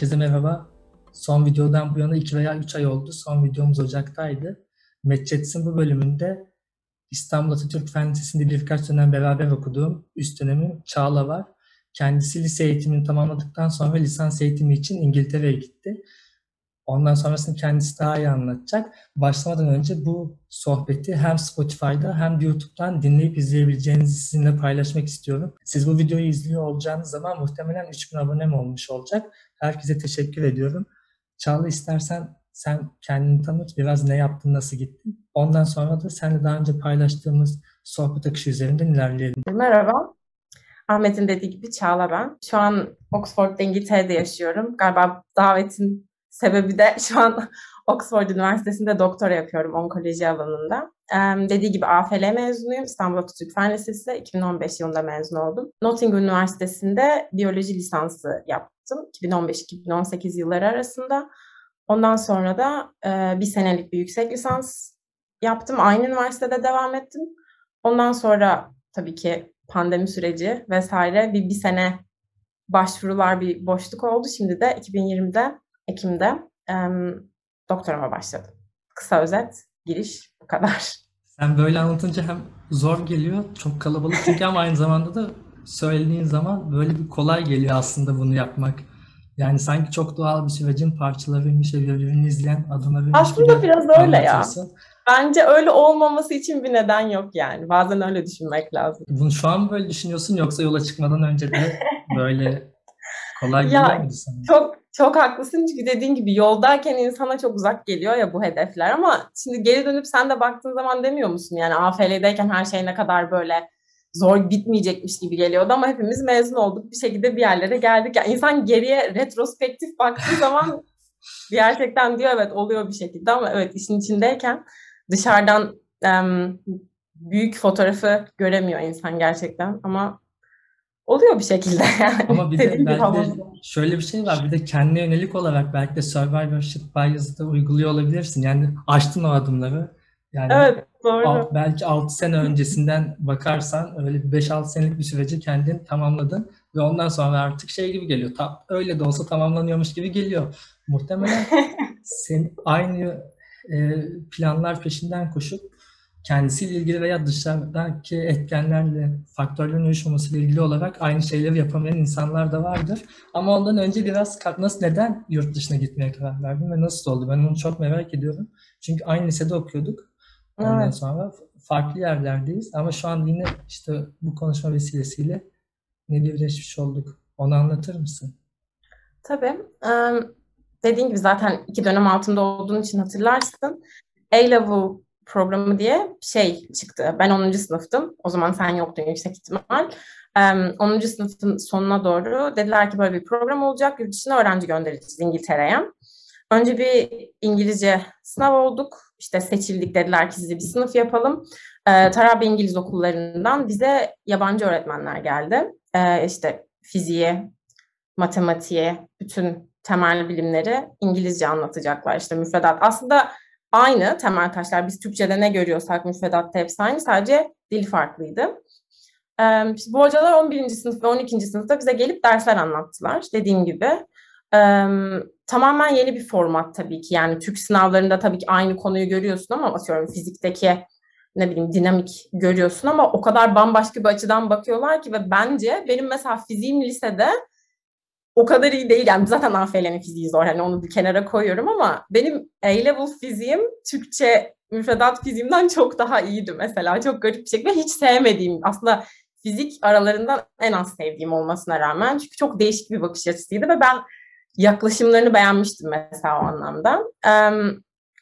Herkese merhaba. Son videodan bu yana 2 veya 3 ay oldu. Son videomuz Ocak'taydı. Medcets'in bu bölümünde İstanbul Atatürk Fen Lisesi'nde birkaç dönem beraber okuduğum üst dönemim Çağla var. Kendisi lise eğitimini tamamladıktan sonra lisans eğitimi için İngiltere'ye gitti. Ondan sonrasını kendisi daha iyi anlatacak. Başlamadan önce bu sohbeti hem Spotify'da hem de YouTube'dan dinleyip izleyebileceğinizi sizinle paylaşmak istiyorum. Siz bu videoyu izliyor olacağınız zaman muhtemelen 3000 abonem olmuş olacak. Herkese teşekkür ediyorum. Çağla istersen sen kendini tanıt, biraz ne yaptın, nasıl gittin. Ondan sonra da seninle daha önce paylaştığımız sohbet akışı üzerinden ilerleyelim. Merhaba. Ahmet'in dediği gibi Çağla ben. Şu an Oxford'da İngiltere'de yaşıyorum. Galiba davetin Sebebi de şu an Oxford Üniversitesi'nde doktora yapıyorum onkoloji alanında. Ee, dediği gibi AFL mezunuyum. İstanbul Atatürk Fen Lisesi 2015 yılında mezun oldum. Nottingham Üniversitesi'nde biyoloji lisansı yaptım. 2015-2018 yılları arasında. Ondan sonra da e, bir senelik bir yüksek lisans yaptım. Aynı üniversitede devam ettim. Ondan sonra tabii ki pandemi süreci vesaire bir, bir sene başvurular bir boşluk oldu. Şimdi de 2020'de Ekim'de e, doktorama başladım. Kısa özet, giriş bu kadar. Sen böyle anlatınca hem zor geliyor, çok kalabalık çünkü ama aynı zamanda da söylediğin zaman böyle bir kolay geliyor aslında bunu yapmak. Yani sanki çok doğal bir sürecin parçalarıymış birbirini izleyen adımlarıymış Aslında biraz öyle ya. Bence öyle olmaması için bir neden yok yani. Bazen öyle düşünmek lazım. Bunu şu an böyle düşünüyorsun yoksa yola çıkmadan önce de böyle kolay geliyor muydu sana? Çok çok haklısın çünkü dediğin gibi yoldayken insana çok uzak geliyor ya bu hedefler ama şimdi geri dönüp sen de baktığın zaman demiyor musun? Yani AFL'deyken her şey ne kadar böyle zor bitmeyecekmiş gibi geliyordu ama hepimiz mezun olduk bir şekilde bir yerlere geldik. Yani insan geriye retrospektif baktığı zaman gerçekten diyor evet oluyor bir şekilde ama evet işin içindeyken dışarıdan um, büyük fotoğrafı göremiyor insan gerçekten ama oluyor bir şekilde yani. Ama bir de belki de şöyle bir şey var. Bir de kendine yönelik olarak belki de survivorship bias'ı uyguluyor olabilirsin. Yani açtın o adımları. Yani evet doğru. belki 6 sene öncesinden bakarsan öyle bir 5-6 senelik bir süreci kendin tamamladın ve ondan sonra artık şey gibi geliyor. Ta, öyle de olsa tamamlanıyormuş gibi geliyor. Muhtemelen sen aynı e, planlar peşinden koşup kendisiyle ilgili veya dışarıdaki etkenlerle, faktörlerin uyuşmamasıyla ilgili olarak aynı şeyleri yapamayan insanlar da vardır. Ama ondan önce biraz nasıl, neden yurt dışına gitmeye karar verdin ve nasıl oldu? Ben onu çok merak ediyorum. Çünkü aynı lisede okuyorduk. Ondan evet. sonra farklı yerlerdeyiz. Ama şu an yine işte bu konuşma vesilesiyle ne birleşmiş olduk. Onu anlatır mısın? Tabii. Dediğin gibi zaten iki dönem altında olduğun için hatırlarsın. A-Level programı diye şey çıktı. Ben 10. sınıftım. O zaman sen yoktun yüksek ihtimal. 10. sınıfın sonuna doğru dediler ki böyle bir program olacak. Yurt dışına öğrenci göndereceğiz İngiltere'ye. Önce bir İngilizce sınav olduk. İşte seçildik dediler ki size bir sınıf yapalım. Ee, Tarabya İngiliz okullarından bize yabancı öğretmenler geldi. Ee, işte fiziğe, matematiğe, bütün temel bilimleri İngilizce anlatacaklar. İşte müfredat. Aslında aynı temel taşlar. Biz Türkçe'de ne görüyorsak müfredatta hepsi aynı. Sadece dil farklıydı. Ee, bu hocalar 11. sınıf ve 12. sınıfta bize gelip dersler anlattılar. Dediğim gibi. Ee, tamamen yeni bir format tabii ki. Yani Türk sınavlarında tabii ki aynı konuyu görüyorsun ama atıyorum fizikteki ne bileyim dinamik görüyorsun ama o kadar bambaşka bir açıdan bakıyorlar ki ve bence benim mesela fiziğim lisede o kadar iyi değil. Yani zaten AFL'nin fiziği zor. Hani onu bir kenara koyuyorum ama benim A-level fiziğim Türkçe müfredat fiziğimden çok daha iyiydi mesela. Çok garip bir şekilde. Hiç sevmediğim aslında fizik aralarından en az sevdiğim olmasına rağmen. Çünkü çok değişik bir bakış açısıydı ve ben yaklaşımlarını beğenmiştim mesela o anlamda.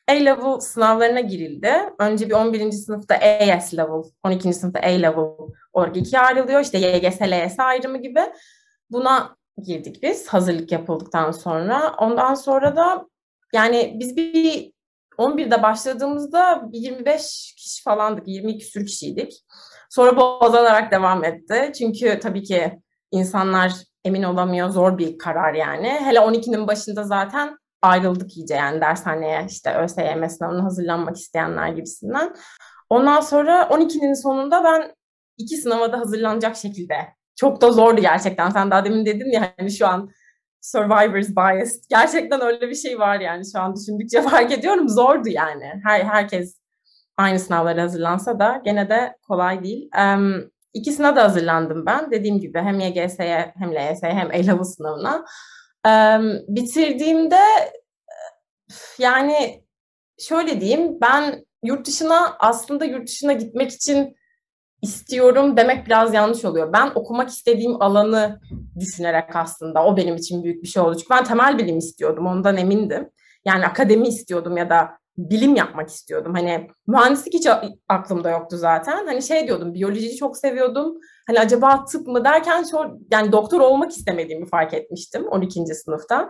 A-level sınavlarına girildi. Önce bir 11. sınıfta AS level, 12. sınıfta A-level olarak ikiye ayrılıyor. İşte YGS, LYS ayrımı gibi. Buna girdik biz hazırlık yapıldıktan sonra. Ondan sonra da yani biz bir 11'de başladığımızda 25 kişi falandık, 22 küsür kişiydik. Sonra bu azalarak devam etti. Çünkü tabii ki insanlar emin olamıyor, zor bir karar yani. Hele 12'nin başında zaten ayrıldık iyice yani dershaneye işte ÖSYM sınavına hazırlanmak isteyenler gibisinden. Ondan sonra 12'nin sonunda ben iki sınava da hazırlanacak şekilde çok da zordu gerçekten. Sen daha demin dedin ya hani şu an survivor's bias. Gerçekten öyle bir şey var yani şu an düşündükçe fark ediyorum. Zordu yani. Her herkes aynı sınavlara hazırlansa da gene de kolay değil. Um, ikisine de hazırlandım ben. Dediğim gibi hem YGS'ye hem LYS'ye hem A-Level sınavına. Um, bitirdiğimde yani şöyle diyeyim ben yurt dışına aslında yurt dışına gitmek için istiyorum demek biraz yanlış oluyor. Ben okumak istediğim alanı düşünerek aslında o benim için büyük bir şey oldu. Çünkü ben temel bilim istiyordum ondan emindim. Yani akademi istiyordum ya da bilim yapmak istiyordum. Hani mühendislik hiç aklımda yoktu zaten. Hani şey diyordum biyolojiyi çok seviyordum. Hani acaba tıp mı derken çok yani doktor olmak istemediğimi fark etmiştim 12. sınıfta.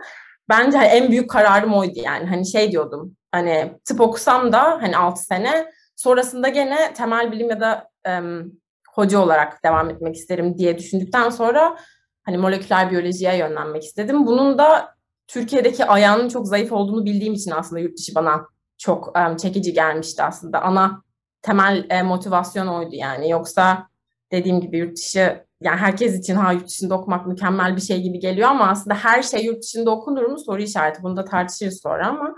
Bence en büyük kararım oydu yani. Hani şey diyordum. Hani tıp okusam da hani 6 sene sonrasında gene temel bilim ya da um, hoca olarak devam etmek isterim diye düşündükten sonra hani moleküler biyolojiye yönlenmek istedim. Bunun da Türkiye'deki ayağının çok zayıf olduğunu bildiğim için aslında yurt dışı bana çok um, çekici gelmişti aslında. Ana temel e, motivasyon oydu yani. Yoksa dediğim gibi yurt dışı yani herkes için ha yurt dışında okumak mükemmel bir şey gibi geliyor ama aslında her şey yurt dışında okunur mu soru işareti. Bunu da tartışırız sonra ama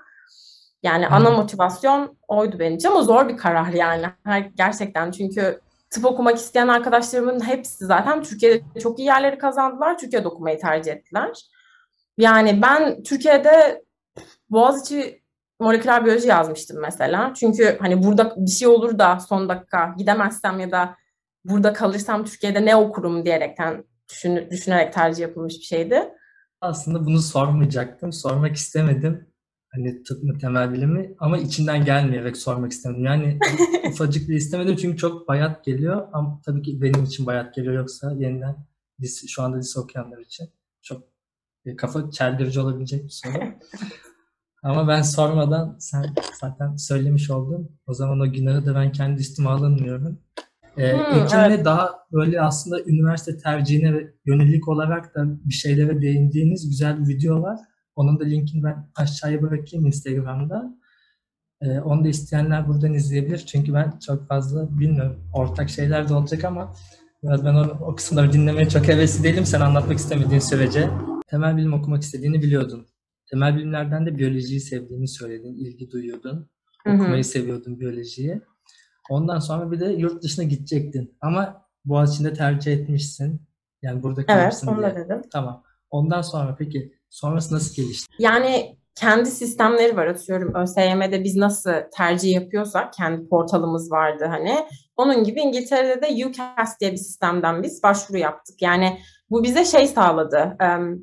yani hmm. ana motivasyon oydu benim için ama zor bir karar yani. Her, gerçekten çünkü tıp okumak isteyen arkadaşlarımın hepsi zaten Türkiye'de çok iyi yerleri kazandılar. Türkiye'de okumayı tercih ettiler. Yani ben Türkiye'de Boğaziçi moleküler biyoloji yazmıştım mesela. Çünkü hani burada bir şey olur da son dakika gidemezsem ya da burada kalırsam Türkiye'de ne okurum diyerekten düşün, düşünerek tercih yapılmış bir şeydi. Aslında bunu sormayacaktım. Sormak istemedim. Hani tıp mı temel bilimi ama içinden gelmeyerek sormak istemedim. Yani ufacık bir istemedim çünkü çok bayat geliyor. Ama tabii ki benim için bayat geliyor yoksa yeniden şu anda lise okuyanlar için çok kafa çeldirici olabilecek bir soru. Ama ben sormadan sen zaten söylemiş oldun. O zaman o günahı da ben kendi üstüme alınmıyorum. Ee, hmm, Ekin'le evet. daha böyle aslında üniversite tercihine yönelik olarak da bir şeylere değindiğiniz güzel bir video var. Onun da linkini ben aşağıya bırakayım Instagram'da. Ee, onu da isteyenler buradan izleyebilir. Çünkü ben çok fazla bilmiyorum. Ortak şeyler de olacak ama biraz ben o, o kısımları dinlemeye çok hevesli değilim. Sen anlatmak istemediğin sürece. Temel bilim okumak istediğini biliyordun. Temel bilimlerden de biyolojiyi sevdiğini söyledin. ilgi duyuyordun. Okumayı Hı-hı. seviyordun biyolojiyi. Ondan sonra bir de yurt dışına gidecektin. Ama Boğaziçi'nde tercih etmişsin. Yani burada kalırsın evet, diye. Evet, dedim. Tamam. Ondan sonra peki sonrası nasıl gelişti? Yani kendi sistemleri var atıyorum. ÖSYM'de biz nasıl tercih yapıyorsak kendi portalımız vardı hani. Onun gibi İngiltere'de de UCAS diye bir sistemden biz başvuru yaptık. Yani bu bize şey sağladı.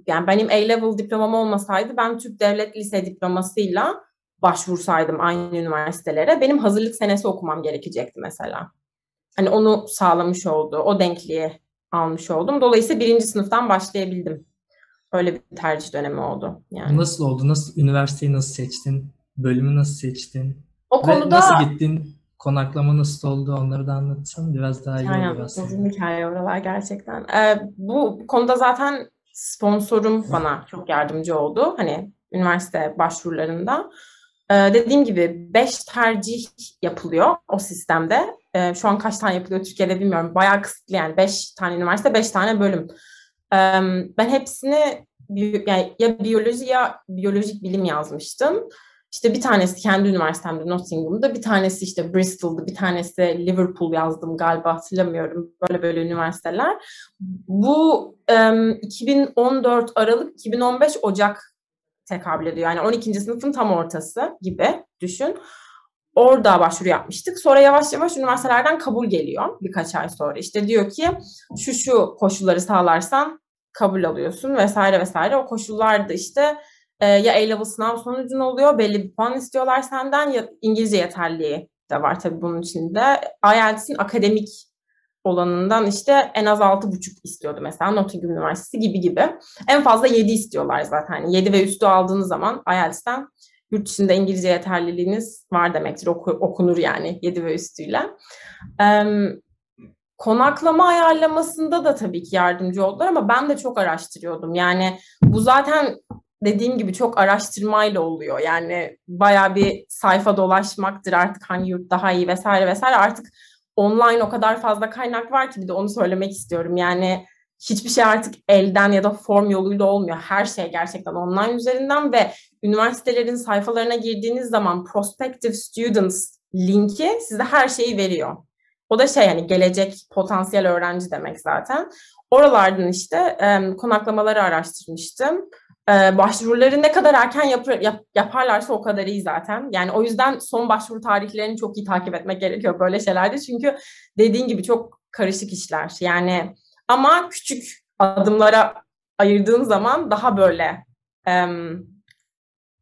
Yani benim A-level diplomam olmasaydı ben Türk Devlet Lise diplomasıyla başvursaydım aynı üniversitelere benim hazırlık senesi okumam gerekecekti mesela. Hani onu sağlamış oldu. O denkliği almış oldum. Dolayısıyla birinci sınıftan başlayabildim. Öyle bir tercih dönemi oldu. Yani. Nasıl oldu? Nasıl üniversiteyi nasıl seçtin? Bölümü nasıl seçtin? O konuda Ve nasıl gittin? Konaklama nasıl oldu? Onları da anlatsan biraz daha iyi Aynen, olur aslında. Uzun hikaye oralar gerçekten. Ee, bu konuda zaten sponsorum bana çok yardımcı oldu. Hani üniversite başvurularında. Ee, dediğim gibi 5 tercih yapılıyor o sistemde. Ee, şu an kaç tane yapılıyor Türkiye'de bilmiyorum. Bayağı kısıtlı yani 5 tane üniversite 5 tane bölüm. Ee, ben hepsini yani ya biyoloji ya biyolojik bilim yazmıştım. İşte bir tanesi kendi üniversitemde Nottingham'da, bir tanesi işte Bristol'da, bir tanesi Liverpool yazdım galiba hatırlamıyorum. Böyle böyle üniversiteler. Bu um, 2014 Aralık, 2015 Ocak tekabül ediyor. Yani 12. sınıfın tam ortası gibi düşün. Orada başvuru yapmıştık. Sonra yavaş yavaş üniversitelerden kabul geliyor birkaç ay sonra. İşte diyor ki şu şu koşulları sağlarsan kabul alıyorsun vesaire vesaire. O koşullarda işte e, ya A-level sınav sonucun oluyor, belli bir puan istiyorlar senden ya İngilizce yeterliği de var tabii bunun içinde. IELTS'in akademik olanından işte en az 6,5 istiyordu mesela Nottingham Üniversitesi gibi gibi. En fazla 7 istiyorlar zaten. Yani 7 ve üstü aldığınız zaman IELTS'ten yurt dışında İngilizce yeterliliğiniz var demektir. Oku, okunur yani 7 ve üstüyle. Ee, konaklama ayarlamasında da tabii ki yardımcı oldular ama ben de çok araştırıyordum. Yani bu zaten dediğim gibi çok araştırmayla oluyor. Yani baya bir sayfa dolaşmaktır artık hangi yurt daha iyi vesaire vesaire. Artık online o kadar fazla kaynak var ki bir de onu söylemek istiyorum. Yani hiçbir şey artık elden ya da form yoluyla olmuyor. Her şey gerçekten online üzerinden ve üniversitelerin sayfalarına girdiğiniz zaman prospective students linki size her şeyi veriyor. O da şey yani gelecek potansiyel öğrenci demek zaten. Oralardan işte e, konaklamaları araştırmıştım. E, başvuruları ne kadar erken yap, yap, yaparlarsa o kadar iyi zaten. Yani o yüzden son başvuru tarihlerini çok iyi takip etmek gerekiyor böyle şeylerde. Çünkü dediğin gibi çok karışık işler. Yani ama küçük adımlara ayırdığın zaman daha böyle e,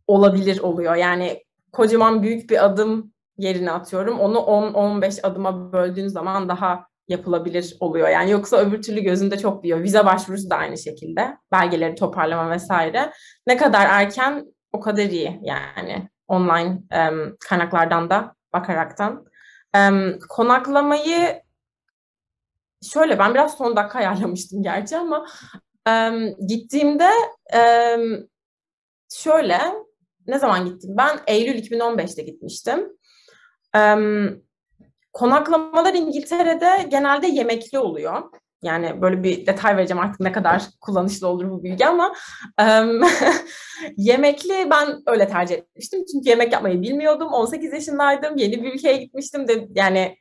olabilir oluyor. Yani kocaman büyük bir adım yerine atıyorum. Onu 10-15 adıma böldüğün zaman daha yapılabilir oluyor. Yani yoksa öbür türlü gözünde çok büyüyor. Vize başvurusu da aynı şekilde. Belgeleri toparlama vesaire. Ne kadar erken o kadar iyi yani online um, kaynaklardan da bakaraktan. Um, konaklamayı şöyle ben biraz son dakika ayarlamıştım gerçi ama um, gittiğimde um, şöyle ne zaman gittim? Ben Eylül 2015'te gitmiştim. Um, konaklamalar İngiltere'de genelde yemekli oluyor. Yani böyle bir detay vereceğim artık ne kadar kullanışlı olur bu bilgi ama yemekli ben öyle tercih etmiştim. Çünkü yemek yapmayı bilmiyordum. 18 yaşındaydım. Yeni bir ülkeye gitmiştim de yani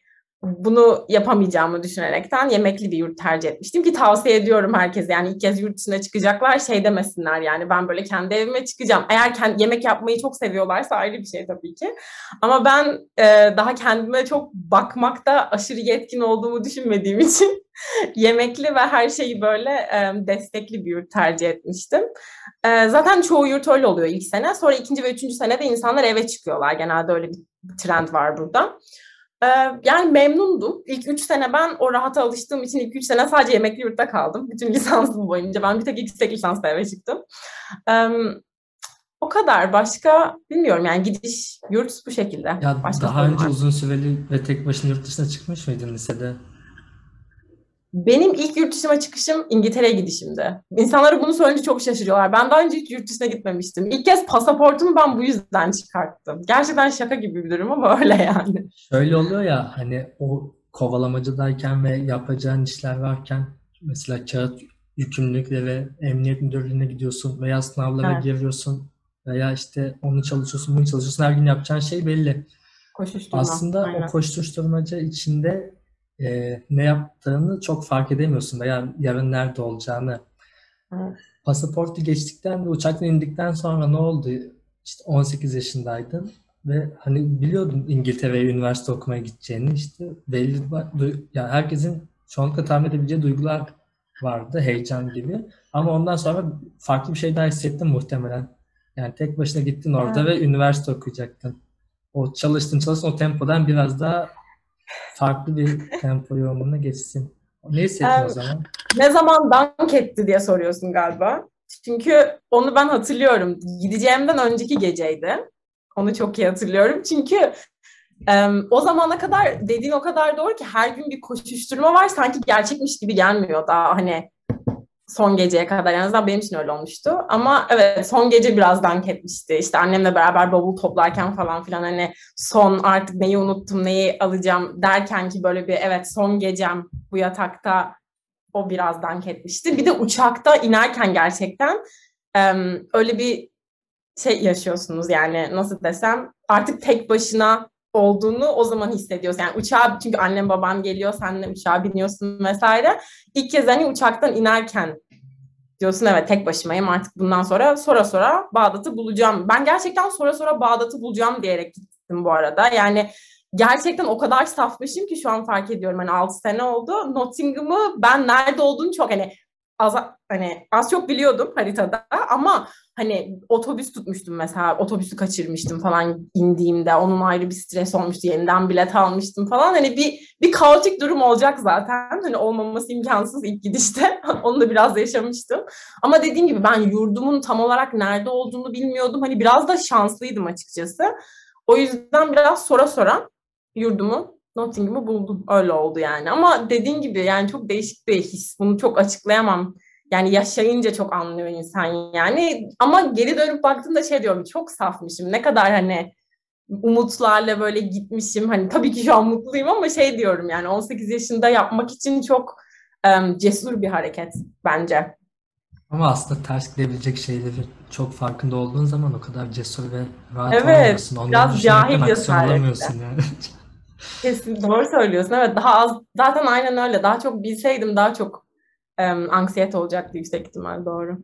bunu yapamayacağımı düşünerekten yemekli bir yurt tercih etmiştim ki tavsiye ediyorum herkese yani ilk kez yurt dışına çıkacaklar şey demesinler yani ben böyle kendi evime çıkacağım. Eğer kendi, yemek yapmayı çok seviyorlarsa ayrı bir şey tabii ki. Ama ben e, daha kendime çok bakmakta aşırı yetkin olduğumu düşünmediğim için yemekli ve her şeyi böyle e, destekli bir yurt tercih etmiştim. E, zaten çoğu yurt öyle oluyor ilk sene. Sonra ikinci ve üçüncü sene de insanlar eve çıkıyorlar. Genelde öyle bir trend var burada. Ee, yani memnundum. İlk üç sene ben o rahata alıştığım için ilk üç sene sadece yemekli yurtta kaldım. Bütün lisansım boyunca. Ben bir tek yüksek lisansla eve çıktım. o kadar. Başka bilmiyorum yani gidiş yurt bu şekilde. Ya Başka daha önce var. uzun süreli ve tek başına yurt dışına çıkmış mıydın lisede? Benim ilk yurt dışıma çıkışım İngiltere'ye gidişimdi. İnsanlara bunu söyleyince çok şaşırıyorlar. Ben daha önce hiç yurt dışına gitmemiştim. İlk kez pasaportumu ben bu yüzden çıkarttım. Gerçekten şaka gibi bir durum ama öyle yani. Şöyle oluyor ya hani o kovalamacadayken ve yapacağın işler varken mesela kağıt yükümlülükle ve emniyet müdürlüğüne gidiyorsun veya sınavlara evet. giriyorsun veya işte onu çalışıyorsun bunu çalışıyorsun her gün yapacağın şey belli. Koşuşturma. Aslında aynen. o koşuşturmaca içinde e, ne yaptığını çok fark edemiyorsun veya yarın nerede olacağını. Evet. Pasaportu geçtikten ve uçaktan indikten sonra ne oldu? İşte 18 yaşındaydın ve hani biliyordun İngiltere'ye üniversite okumaya gideceğini işte belli yani herkesin çoğunlukla tahmin edebileceği duygular vardı heyecan gibi ama ondan sonra farklı bir şey daha hissettim muhtemelen. Yani tek başına gittin orada evet. ve üniversite okuyacaktın. O çalıştın çalıştın o tempodan biraz daha farklı bir tempo yoğunluğuna geçsin. Ne hissettin o zaman? Ne zaman dank etti diye soruyorsun galiba. Çünkü onu ben hatırlıyorum. Gideceğimden önceki geceydi. Onu çok iyi hatırlıyorum. Çünkü o zamana kadar dediğin o kadar doğru ki her gün bir koşuşturma var. Sanki gerçekmiş gibi gelmiyor daha hani son geceye kadar en azından benim için öyle olmuştu. Ama evet son gece biraz dank etmişti. İşte annemle beraber bavul toplarken falan filan hani son artık neyi unuttum neyi alacağım derken ki böyle bir evet son gecem bu yatakta o biraz dank etmişti. Bir de uçakta inerken gerçekten öyle bir şey yaşıyorsunuz yani nasıl desem artık tek başına olduğunu o zaman hissediyorsun. Yani uçağa çünkü annem babam geliyor, sen de uçağa biniyorsun vesaire. İlk kez hani uçaktan inerken diyorsun evet tek başımayım artık bundan sonra sonra sonra Bağdat'ı bulacağım. Ben gerçekten sonra sonra Bağdat'ı bulacağım diyerek gittim bu arada. Yani gerçekten o kadar safmışım ki şu an fark ediyorum. Hani 6 sene oldu. Nottingham'ı ben nerede olduğunu çok hani az hani az çok biliyordum haritada ama hani otobüs tutmuştum mesela otobüsü kaçırmıştım falan indiğimde onun ayrı bir stres olmuştu yeniden bilet almıştım falan. Hani bir bir kaotik durum olacak zaten. Hani olmaması imkansız ilk gidişte. Onu da biraz yaşamıştım. Ama dediğim gibi ben yurdumun tam olarak nerede olduğunu bilmiyordum. Hani biraz da şanslıydım açıkçası. O yüzden biraz sonra sonra yurdumu Nottingham'ı buldum. Öyle oldu yani. Ama dediğin gibi yani çok değişik bir his. Bunu çok açıklayamam. Yani yaşayınca çok anlıyor insan yani. Ama geri dönüp baktığımda şey diyorum çok safmışım. Ne kadar hani umutlarla böyle gitmişim. Hani tabii ki şu an mutluyum ama şey diyorum yani 18 yaşında yapmak için çok em, cesur bir hareket bence. Ama aslında ters gidebilecek şeyleri çok farkında olduğun zaman o kadar cesur ve rahat Evet, olamıyorsun. Onları biraz cahil alamıyorsun yani. Kesin doğru söylüyorsun. Evet daha az zaten aynen öyle. Daha çok bilseydim daha çok em, anksiyete olacaktı yüksek ihtimal doğru.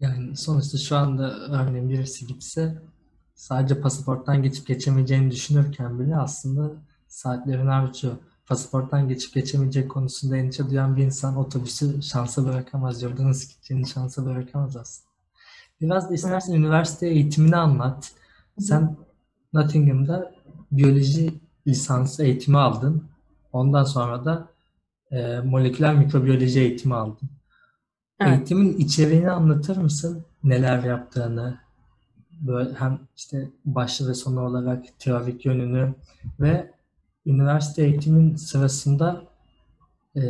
Yani sonuçta şu anda örneğin birisi gitse sadece pasaporttan geçip geçemeyeceğini düşünürken bile aslında saatlerini harcıyor. Pasaporttan geçip geçemeyecek konusunda endişe duyan bir insan otobüsü şansa bırakamaz. Yolda nasıl gideceğini şansa bırakamaz aslında. Biraz da istersen üniversite eğitimini anlat. Sen Nottingham'da biyoloji lisansı eğitimi aldın. Ondan sonra da e, moleküler mikrobiyoloji eğitimi aldın. Evet. Eğitimin içeriğini anlatır mısın? Neler yaptığını, böyle hem işte başlı ve sonu olarak teorik yönünü ve üniversite eğitimin sırasında e,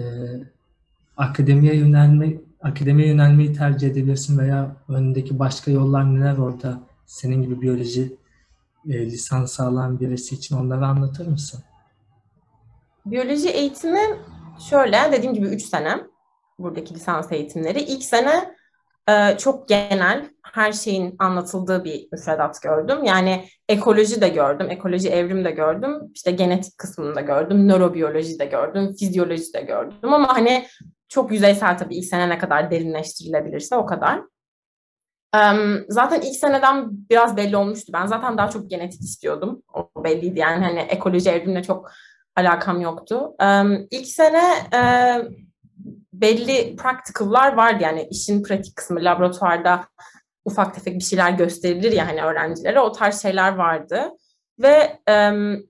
akademiye yönelme akademiye yönelmeyi tercih edebilirsin veya önündeki başka yollar neler orada senin gibi biyoloji e, lisansı alan birisi için onları anlatır mısın? Biyoloji eğitimi şöyle dediğim gibi 3 sene buradaki lisans eğitimleri. İlk sene e, çok genel her şeyin anlatıldığı bir müfredat gördüm. Yani ekoloji de gördüm, ekoloji evrim de gördüm, işte genetik kısmını da gördüm, nörobiyoloji de gördüm, fizyoloji de gördüm ama hani çok yüzeysel tabii ilk sene ne kadar derinleştirilebilirse o kadar. Zaten ilk seneden biraz belli olmuştu. Ben zaten daha çok genetik istiyordum. O belliydi yani hani ekoloji evrimle çok alakam yoktu. İlk sene e, belli practical'lar vardı yani işin pratik kısmı laboratuvarda ufak tefek bir şeyler gösterilir ya hani öğrencilere o tarz şeyler vardı. Ve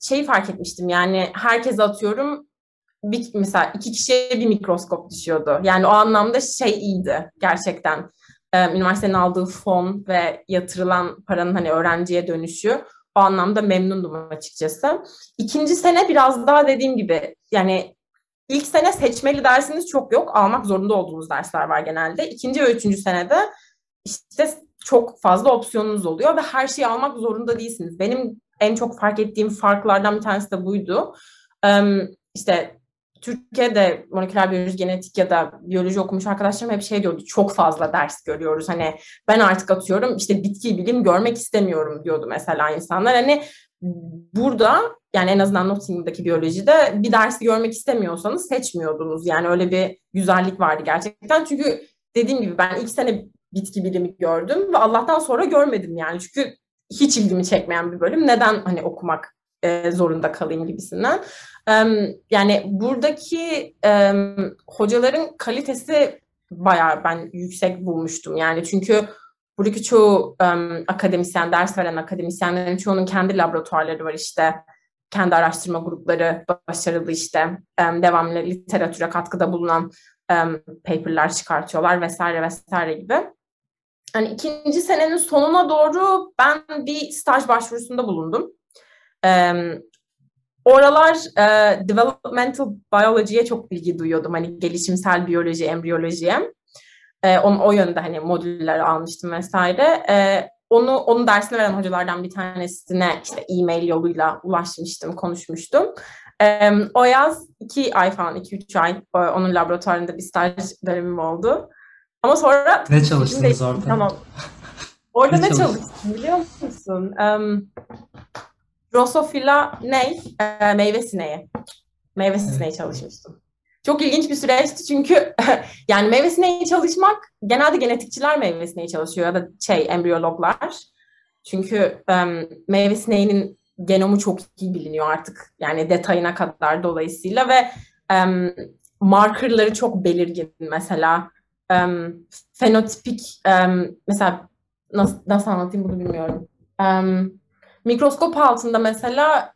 şeyi fark etmiştim yani herkese atıyorum bir, mesela iki kişiye bir mikroskop düşüyordu. Yani o anlamda şey iyiydi gerçekten. Em, üniversitenin aldığı fon ve yatırılan paranın hani öğrenciye dönüşü o anlamda memnundum açıkçası. İkinci sene biraz daha dediğim gibi yani ilk sene seçmeli dersiniz çok yok. Almak zorunda olduğunuz dersler var genelde. İkinci ve üçüncü senede işte çok fazla opsiyonunuz oluyor ve her şeyi almak zorunda değilsiniz. Benim en çok fark ettiğim farklardan bir tanesi de buydu. İşte Türkiye'de moleküler biyoloji, genetik ya da biyoloji okumuş arkadaşlarım hep şey diyordu. Çok fazla ders görüyoruz. Hani ben artık atıyorum işte bitki bilim görmek istemiyorum diyordu mesela insanlar. Hani burada yani en azından Nottingham'daki biyolojide bir dersi görmek istemiyorsanız seçmiyordunuz. Yani öyle bir güzellik vardı gerçekten. Çünkü dediğim gibi ben ilk sene bitki bilimi gördüm ve Allah'tan sonra görmedim yani. Çünkü hiç ilgimi çekmeyen bir bölüm. Neden hani okumak e, zorunda kalayım gibisinden. Em, yani buradaki em, hocaların kalitesi bayağı ben yüksek bulmuştum. Yani çünkü buradaki çoğu em, akademisyen, ders veren akademisyenlerin çoğunun kendi laboratuvarları var işte. Kendi araştırma grupları başarılı işte em, devamlı literatüre katkıda bulunan em, paperlar çıkartıyorlar vesaire vesaire gibi. Yani ikinci senenin sonuna doğru ben bir staj başvurusunda bulundum. Oralar e, developmental biology'ye çok ilgi duyuyordum. Hani gelişimsel biyoloji, embriyolojiye. E, on, o yönde hani modüller almıştım vesaire. E, onu onun dersini veren hocalardan bir tanesine işte e-mail yoluyla ulaşmıştım, konuşmuştum. E, o yaz iki ay falan, iki üç ay e, onun laboratuvarında bir staj dönemim oldu. Ama sonra Ne çalıştınız orada? Tamam. Orada Ne ne çalıştın? çalıştım biliyor musun? Um, Drosophila ne? Ee, meyve sineği. Meyve sineği çalışmıştım. Çok ilginç bir süreçti çünkü yani meyve sineği çalışmak genelde genetikçiler meyve sineği çalışıyor ya da şey embriyologlar. Çünkü em, meyve sineğinin genomu çok iyi biliniyor artık. Yani detayına kadar dolayısıyla ve em, markerları çok belirgin mesela. Em, fenotipik em, mesela nasıl, nasıl anlatayım bunu bilmiyorum. Em, mikroskop altında mesela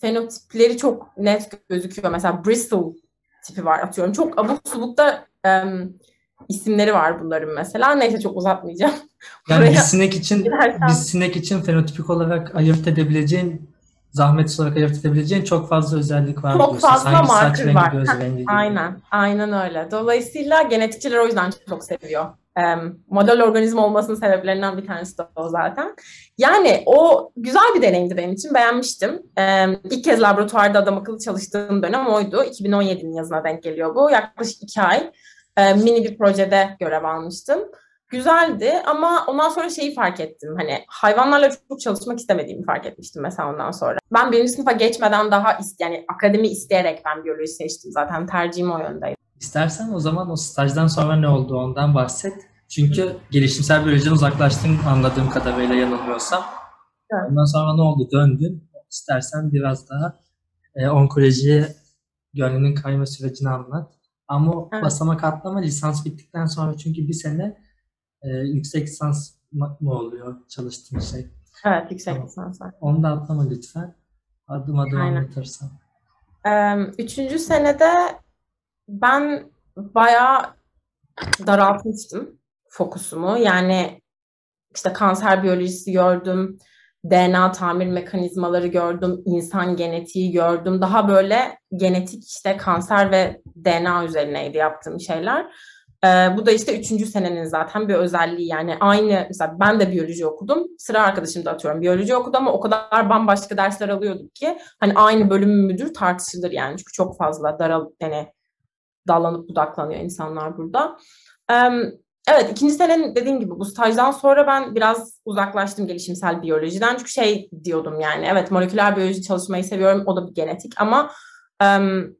fenotipleri çok net gözüküyor. Mesela Bristol tipi var atıyorum. Çok abuk subuk da em, isimleri var bunların mesela. Neyse çok uzatmayacağım. Yani bir sinek için girersem- bir sinek için fenotipik olarak ayırt edebileceğin zahmetsiz olarak ayırt edebileceğin çok fazla özellik var Çok diyorsun. fazla saç marker rengi, var. göz rengi gibi. Aynen, aynen öyle. Dolayısıyla genetikçiler o yüzden çok seviyor model organizma olmasının sebeplerinden bir tanesi de o zaten. Yani o güzel bir deneyimdi benim için. Beğenmiştim. İlk kez laboratuvarda adam akıllı çalıştığım dönem oydu. 2017'nin yazına denk geliyor bu. Yaklaşık iki ay mini bir projede görev almıştım. Güzeldi ama ondan sonra şeyi fark ettim. Hani hayvanlarla çok çalışmak istemediğimi fark etmiştim mesela ondan sonra. Ben birinci sınıfa geçmeden daha yani akademi isteyerek ben biyoloji seçtim. Zaten tercihim o yöndeydi. İstersen o zaman o stajdan sonra ne oldu ondan bahset. Çünkü gelişimsel biyolojiden uzaklaştın anladığım kadarıyla yanılmıyorsam. Evet. Ondan sonra ne oldu? Döndün. İstersen biraz daha e, onkolojiye gönlünün kayma sürecini anlat. Ama evet. basamak atlama lisans bittikten sonra çünkü bir sene e, yüksek lisans mı oluyor çalıştığın şey? Evet yüksek tamam. lisans var. Onu da atlama lütfen. Adım adım Aynen. anlatırsan. Üçüncü senede ben bayağı daraltmıştım fokusumu. Yani işte kanser biyolojisi gördüm, DNA tamir mekanizmaları gördüm, insan genetiği gördüm. Daha böyle genetik işte kanser ve DNA üzerineydi yaptığım şeyler. Ee, bu da işte üçüncü senenin zaten bir özelliği yani aynı mesela ben de biyoloji okudum sıra arkadaşım da atıyorum biyoloji okudu ama o kadar bambaşka dersler alıyorduk ki hani aynı bölüm müdür tartışılır yani çünkü çok fazla daral yani dallanıp budaklanıyor insanlar burada. Ee, evet ikinci senenin dediğim gibi bu stajdan sonra ben biraz uzaklaştım gelişimsel biyolojiden çünkü şey diyordum yani evet moleküler biyoloji çalışmayı seviyorum o da bir genetik ama um,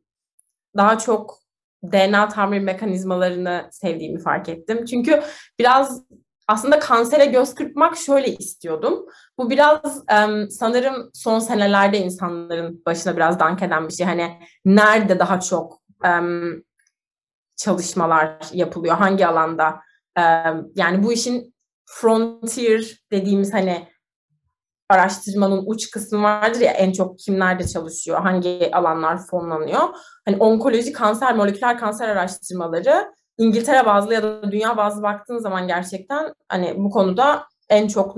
daha çok DNA tamir mekanizmalarını sevdiğimi fark ettim. Çünkü biraz aslında kansere göz kırpmak şöyle istiyordum. Bu biraz um, sanırım son senelerde insanların başına biraz dank eden bir şey. Hani nerede daha çok um, çalışmalar yapılıyor, hangi alanda? Yani bu işin frontier dediğimiz hani araştırmanın uç kısmı vardır ya en çok kimlerde çalışıyor, hangi alanlar fonlanıyor. Hani onkoloji, kanser, moleküler kanser araştırmaları İngiltere bazlı ya da dünya bazlı baktığın zaman gerçekten hani bu konuda en çok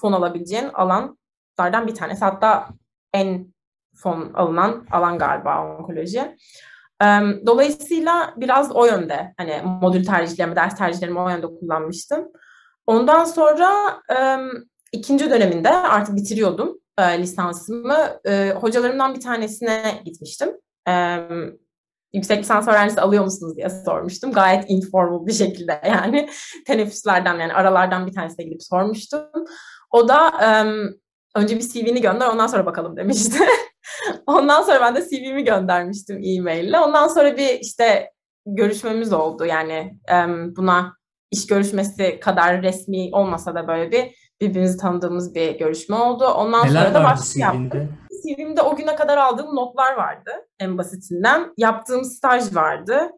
fon alabileceğin alanlardan bir tanesi. Hatta en fon alınan alan galiba onkoloji. Dolayısıyla biraz o yönde hani modül tercihlerimi, ders tercihlerimi o yönde kullanmıştım. Ondan sonra ikinci döneminde artık bitiriyordum e, lisansımı. E, hocalarımdan bir tanesine gitmiştim. Yüksek lisans öğrencisi alıyor musunuz diye sormuştum. Gayet informal bir şekilde yani teneffüslerden yani aralardan bir tanesine gidip sormuştum. O da önce bir CV'ni gönder ondan sonra bakalım demişti. ondan sonra ben de CV'mi göndermiştim e-maille. Ondan sonra bir işte görüşmemiz oldu yani buna iş görüşmesi kadar resmi olmasa da böyle bir birbirimizi tanıdığımız bir görüşme oldu. Ondan Neler sonra da başka yaptım. CV'mde o güne kadar aldığım notlar vardı en basitinden. Yaptığım staj vardı.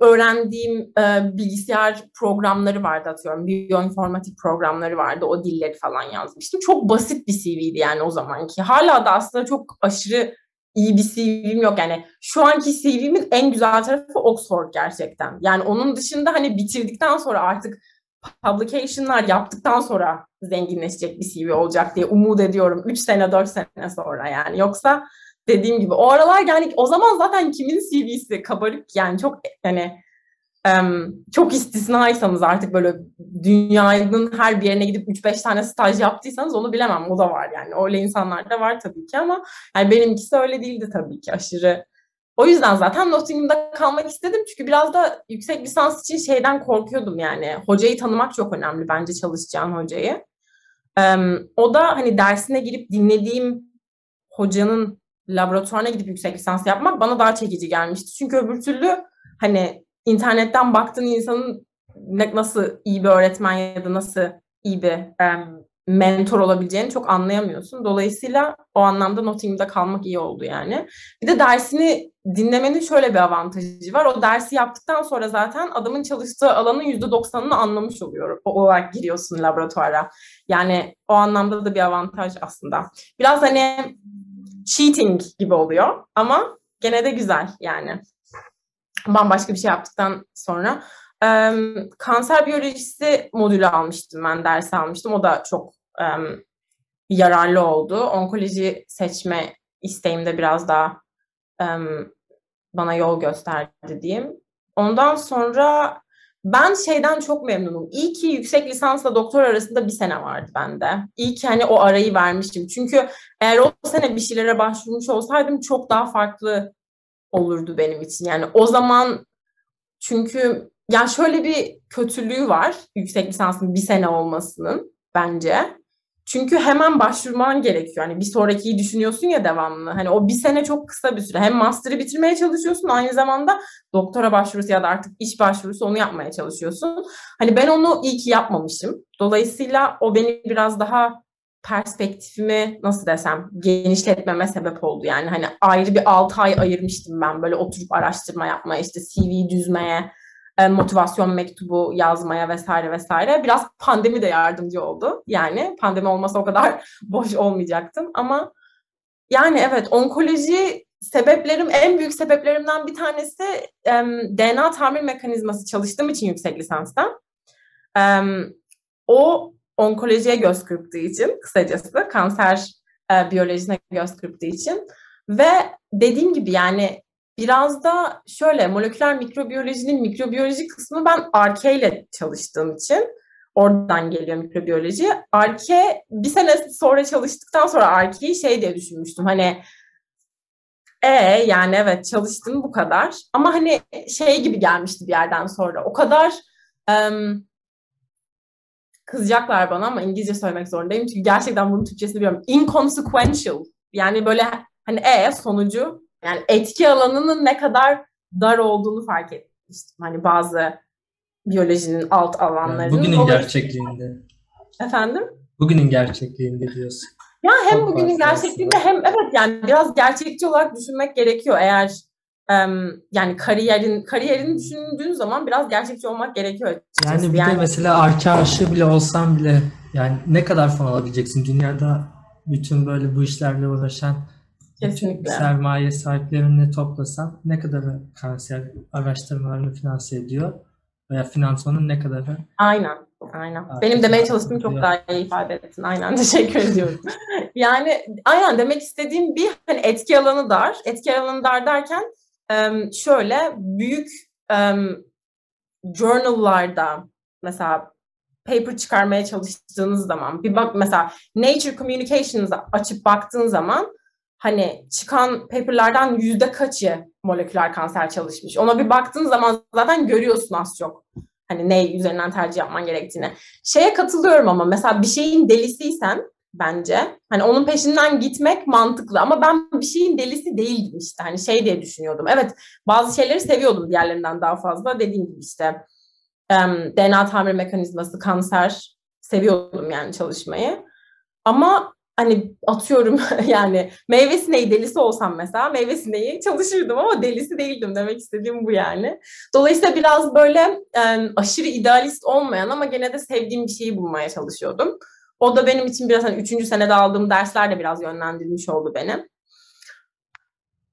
Öğrendiğim bilgisayar programları vardı atıyorum. Biyoinformatik programları vardı. O dilleri falan yazmıştım. Çok basit bir CV'ydi yani o zamanki. Hala da aslında çok aşırı iyi bir CV'm yok. Yani şu anki CV'min en güzel tarafı Oxford gerçekten. Yani onun dışında hani bitirdikten sonra artık publication'lar yaptıktan sonra zenginleşecek bir CV olacak diye umut ediyorum. 3 sene 4 sene sonra yani. Yoksa dediğim gibi o aralar yani o zaman zaten kimin CV'si kabarık yani çok hani çok istisnaysanız artık böyle dünyanın her bir yerine gidip 3-5 tane staj yaptıysanız onu bilemem. O da var yani. Öyle insanlar da var tabii ki ama yani benimkisi öyle değildi tabii ki. Aşırı o yüzden zaten Nottingham'da kalmak istedim. Çünkü biraz da yüksek lisans için şeyden korkuyordum yani. Hocayı tanımak çok önemli bence çalışacağın hocayı. O da hani dersine girip dinlediğim hocanın laboratuvarına gidip yüksek lisans yapmak bana daha çekici gelmişti. Çünkü öbür türlü hani internetten baktığın insanın nasıl iyi bir öğretmen ya da nasıl iyi bir um, mentor olabileceğini çok anlayamıyorsun. Dolayısıyla o anlamda Nottingham'da kalmak iyi oldu yani. Bir de dersini dinlemenin şöyle bir avantajı var. O dersi yaptıktan sonra zaten adamın çalıştığı alanın %90'ını anlamış oluyor. O olarak giriyorsun laboratuvara. Yani o anlamda da bir avantaj aslında. Biraz hani cheating gibi oluyor ama gene de güzel yani. Bambaşka bir şey yaptıktan sonra. Ee, kanser biyolojisi modülü almıştım ben, ders almıştım. O da çok um, yararlı oldu. Onkoloji seçme isteğimde biraz daha um, bana yol gösterdi diyeyim. Ondan sonra ben şeyden çok memnunum. İyi ki yüksek lisansla doktor arasında bir sene vardı bende. İyi ki hani o arayı vermiştim. Çünkü eğer o sene bir şeylere başvurmuş olsaydım çok daha farklı olurdu benim için. Yani o zaman çünkü yani şöyle bir kötülüğü var yüksek lisansın bir sene olmasının bence. Çünkü hemen başvurman gerekiyor. Hani bir sonrakiyi düşünüyorsun ya devamlı. Hani o bir sene çok kısa bir süre. Hem master'ı bitirmeye çalışıyorsun aynı zamanda doktora başvurusu ya da artık iş başvurusu onu yapmaya çalışıyorsun. Hani ben onu iyi ki yapmamışım. Dolayısıyla o beni biraz daha perspektifimi nasıl desem genişletmeme sebep oldu. Yani hani ayrı bir 6 ay ayırmıştım ben böyle oturup araştırma yapmaya, işte CV düzmeye, e, motivasyon mektubu yazmaya vesaire vesaire. Biraz pandemi de yardımcı oldu. Yani pandemi olmasa o kadar boş olmayacaktım ama yani evet onkoloji sebeplerim en büyük sebeplerimden bir tanesi DNA tamir mekanizması çalıştığım için yüksek lisansta. O onkolojiye göz kırptığı için kısacası kanser e, biyolojisine göz kırptığı için ve dediğim gibi yani biraz da şöyle moleküler mikrobiyolojinin mikrobiyoloji kısmı ben Arke ile çalıştığım için oradan geliyor mikrobiyoloji. Arke bir sene sonra çalıştıktan sonra Arke'yi şey diye düşünmüştüm hani e yani evet çalıştım bu kadar ama hani şey gibi gelmişti bir yerden sonra o kadar um, kızacaklar bana ama İngilizce söylemek zorundayım çünkü gerçekten bunun Türkçesini biliyorum. Inconsequential yani böyle hani e sonucu yani etki alanının ne kadar dar olduğunu fark etmiştim. Hani bazı biyolojinin alt alanlarının. Yani bugünün gerçekliğinde. Efendim? Bugünün gerçekliğinde diyorsun. Ya hem Çok bugünün gerçekliğinde hem evet yani biraz gerçekçi olarak düşünmek gerekiyor eğer yani kariyerin kariyerini düşündüğün zaman biraz gerçekçi olmak gerekiyor açıkçası. Yani bir yani, de mesela aşı bile olsan bile yani ne kadar fon alabileceksin dünyada bütün böyle bu işlerle uğraşan Kesinlikle. sermaye sahiplerini toplasan ne kadarı kanser araştırmalarını finanse ediyor veya finansmanın ne kadarı? Aynen. Aynen. Benim demeye çalıştığım çok daha iyi ifade ettin. Aynen. Teşekkür ediyorum. yani aynen demek istediğim bir hani etki alanı dar. Etki alanı dar derken şöyle büyük journal'larda mesela paper çıkarmaya çalıştığınız zaman bir bak mesela Nature Communications'a açıp baktığın zaman hani çıkan paperlardan yüzde kaçı moleküler kanser çalışmış. Ona bir baktığın zaman zaten görüyorsun az çok. Hani ne üzerinden tercih yapman gerektiğini. Şeye katılıyorum ama mesela bir şeyin delisiysen bence hani onun peşinden gitmek mantıklı ama ben bir şeyin delisi değildim işte. Hani şey diye düşünüyordum. Evet bazı şeyleri seviyordum diğerlerinden daha fazla. Dediğim gibi işte DNA tamir mekanizması, kanser seviyordum yani çalışmayı. Ama hani atıyorum yani meyve sineği delisi olsam mesela meyve sineği çalışırdım ama delisi değildim demek istediğim bu yani. Dolayısıyla biraz böyle e, aşırı idealist olmayan ama gene de sevdiğim bir şeyi bulmaya çalışıyordum. O da benim için biraz hani üçüncü senede aldığım dersler de biraz yönlendirilmiş oldu benim.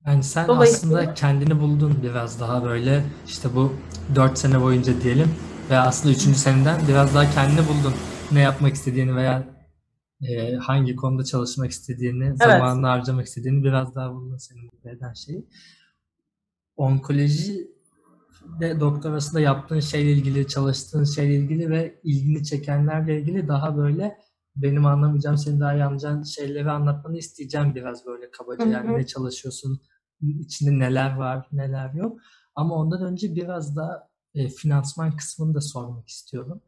Yani sen aslında kendini buldun biraz daha böyle işte bu dört sene boyunca diyelim ve aslında üçüncü seneden biraz daha kendini buldun. Ne yapmak istediğini veya e, hangi konuda çalışmak istediğini, evet. zamanını harcamak istediğini biraz daha buldun senin mutlu eden şeyi. Onkoloji de doktorasında yaptığın şeyle ilgili, çalıştığın şeyle ilgili ve ilgini çekenlerle ilgili daha böyle benim anlamayacağım, senin daha iyi anlayacağın şeyleri anlatmanı isteyeceğim biraz böyle kabaca. Yani ne çalışıyorsun, içinde neler var, neler yok. Ama ondan önce biraz da e, finansman kısmını da sormak istiyorum.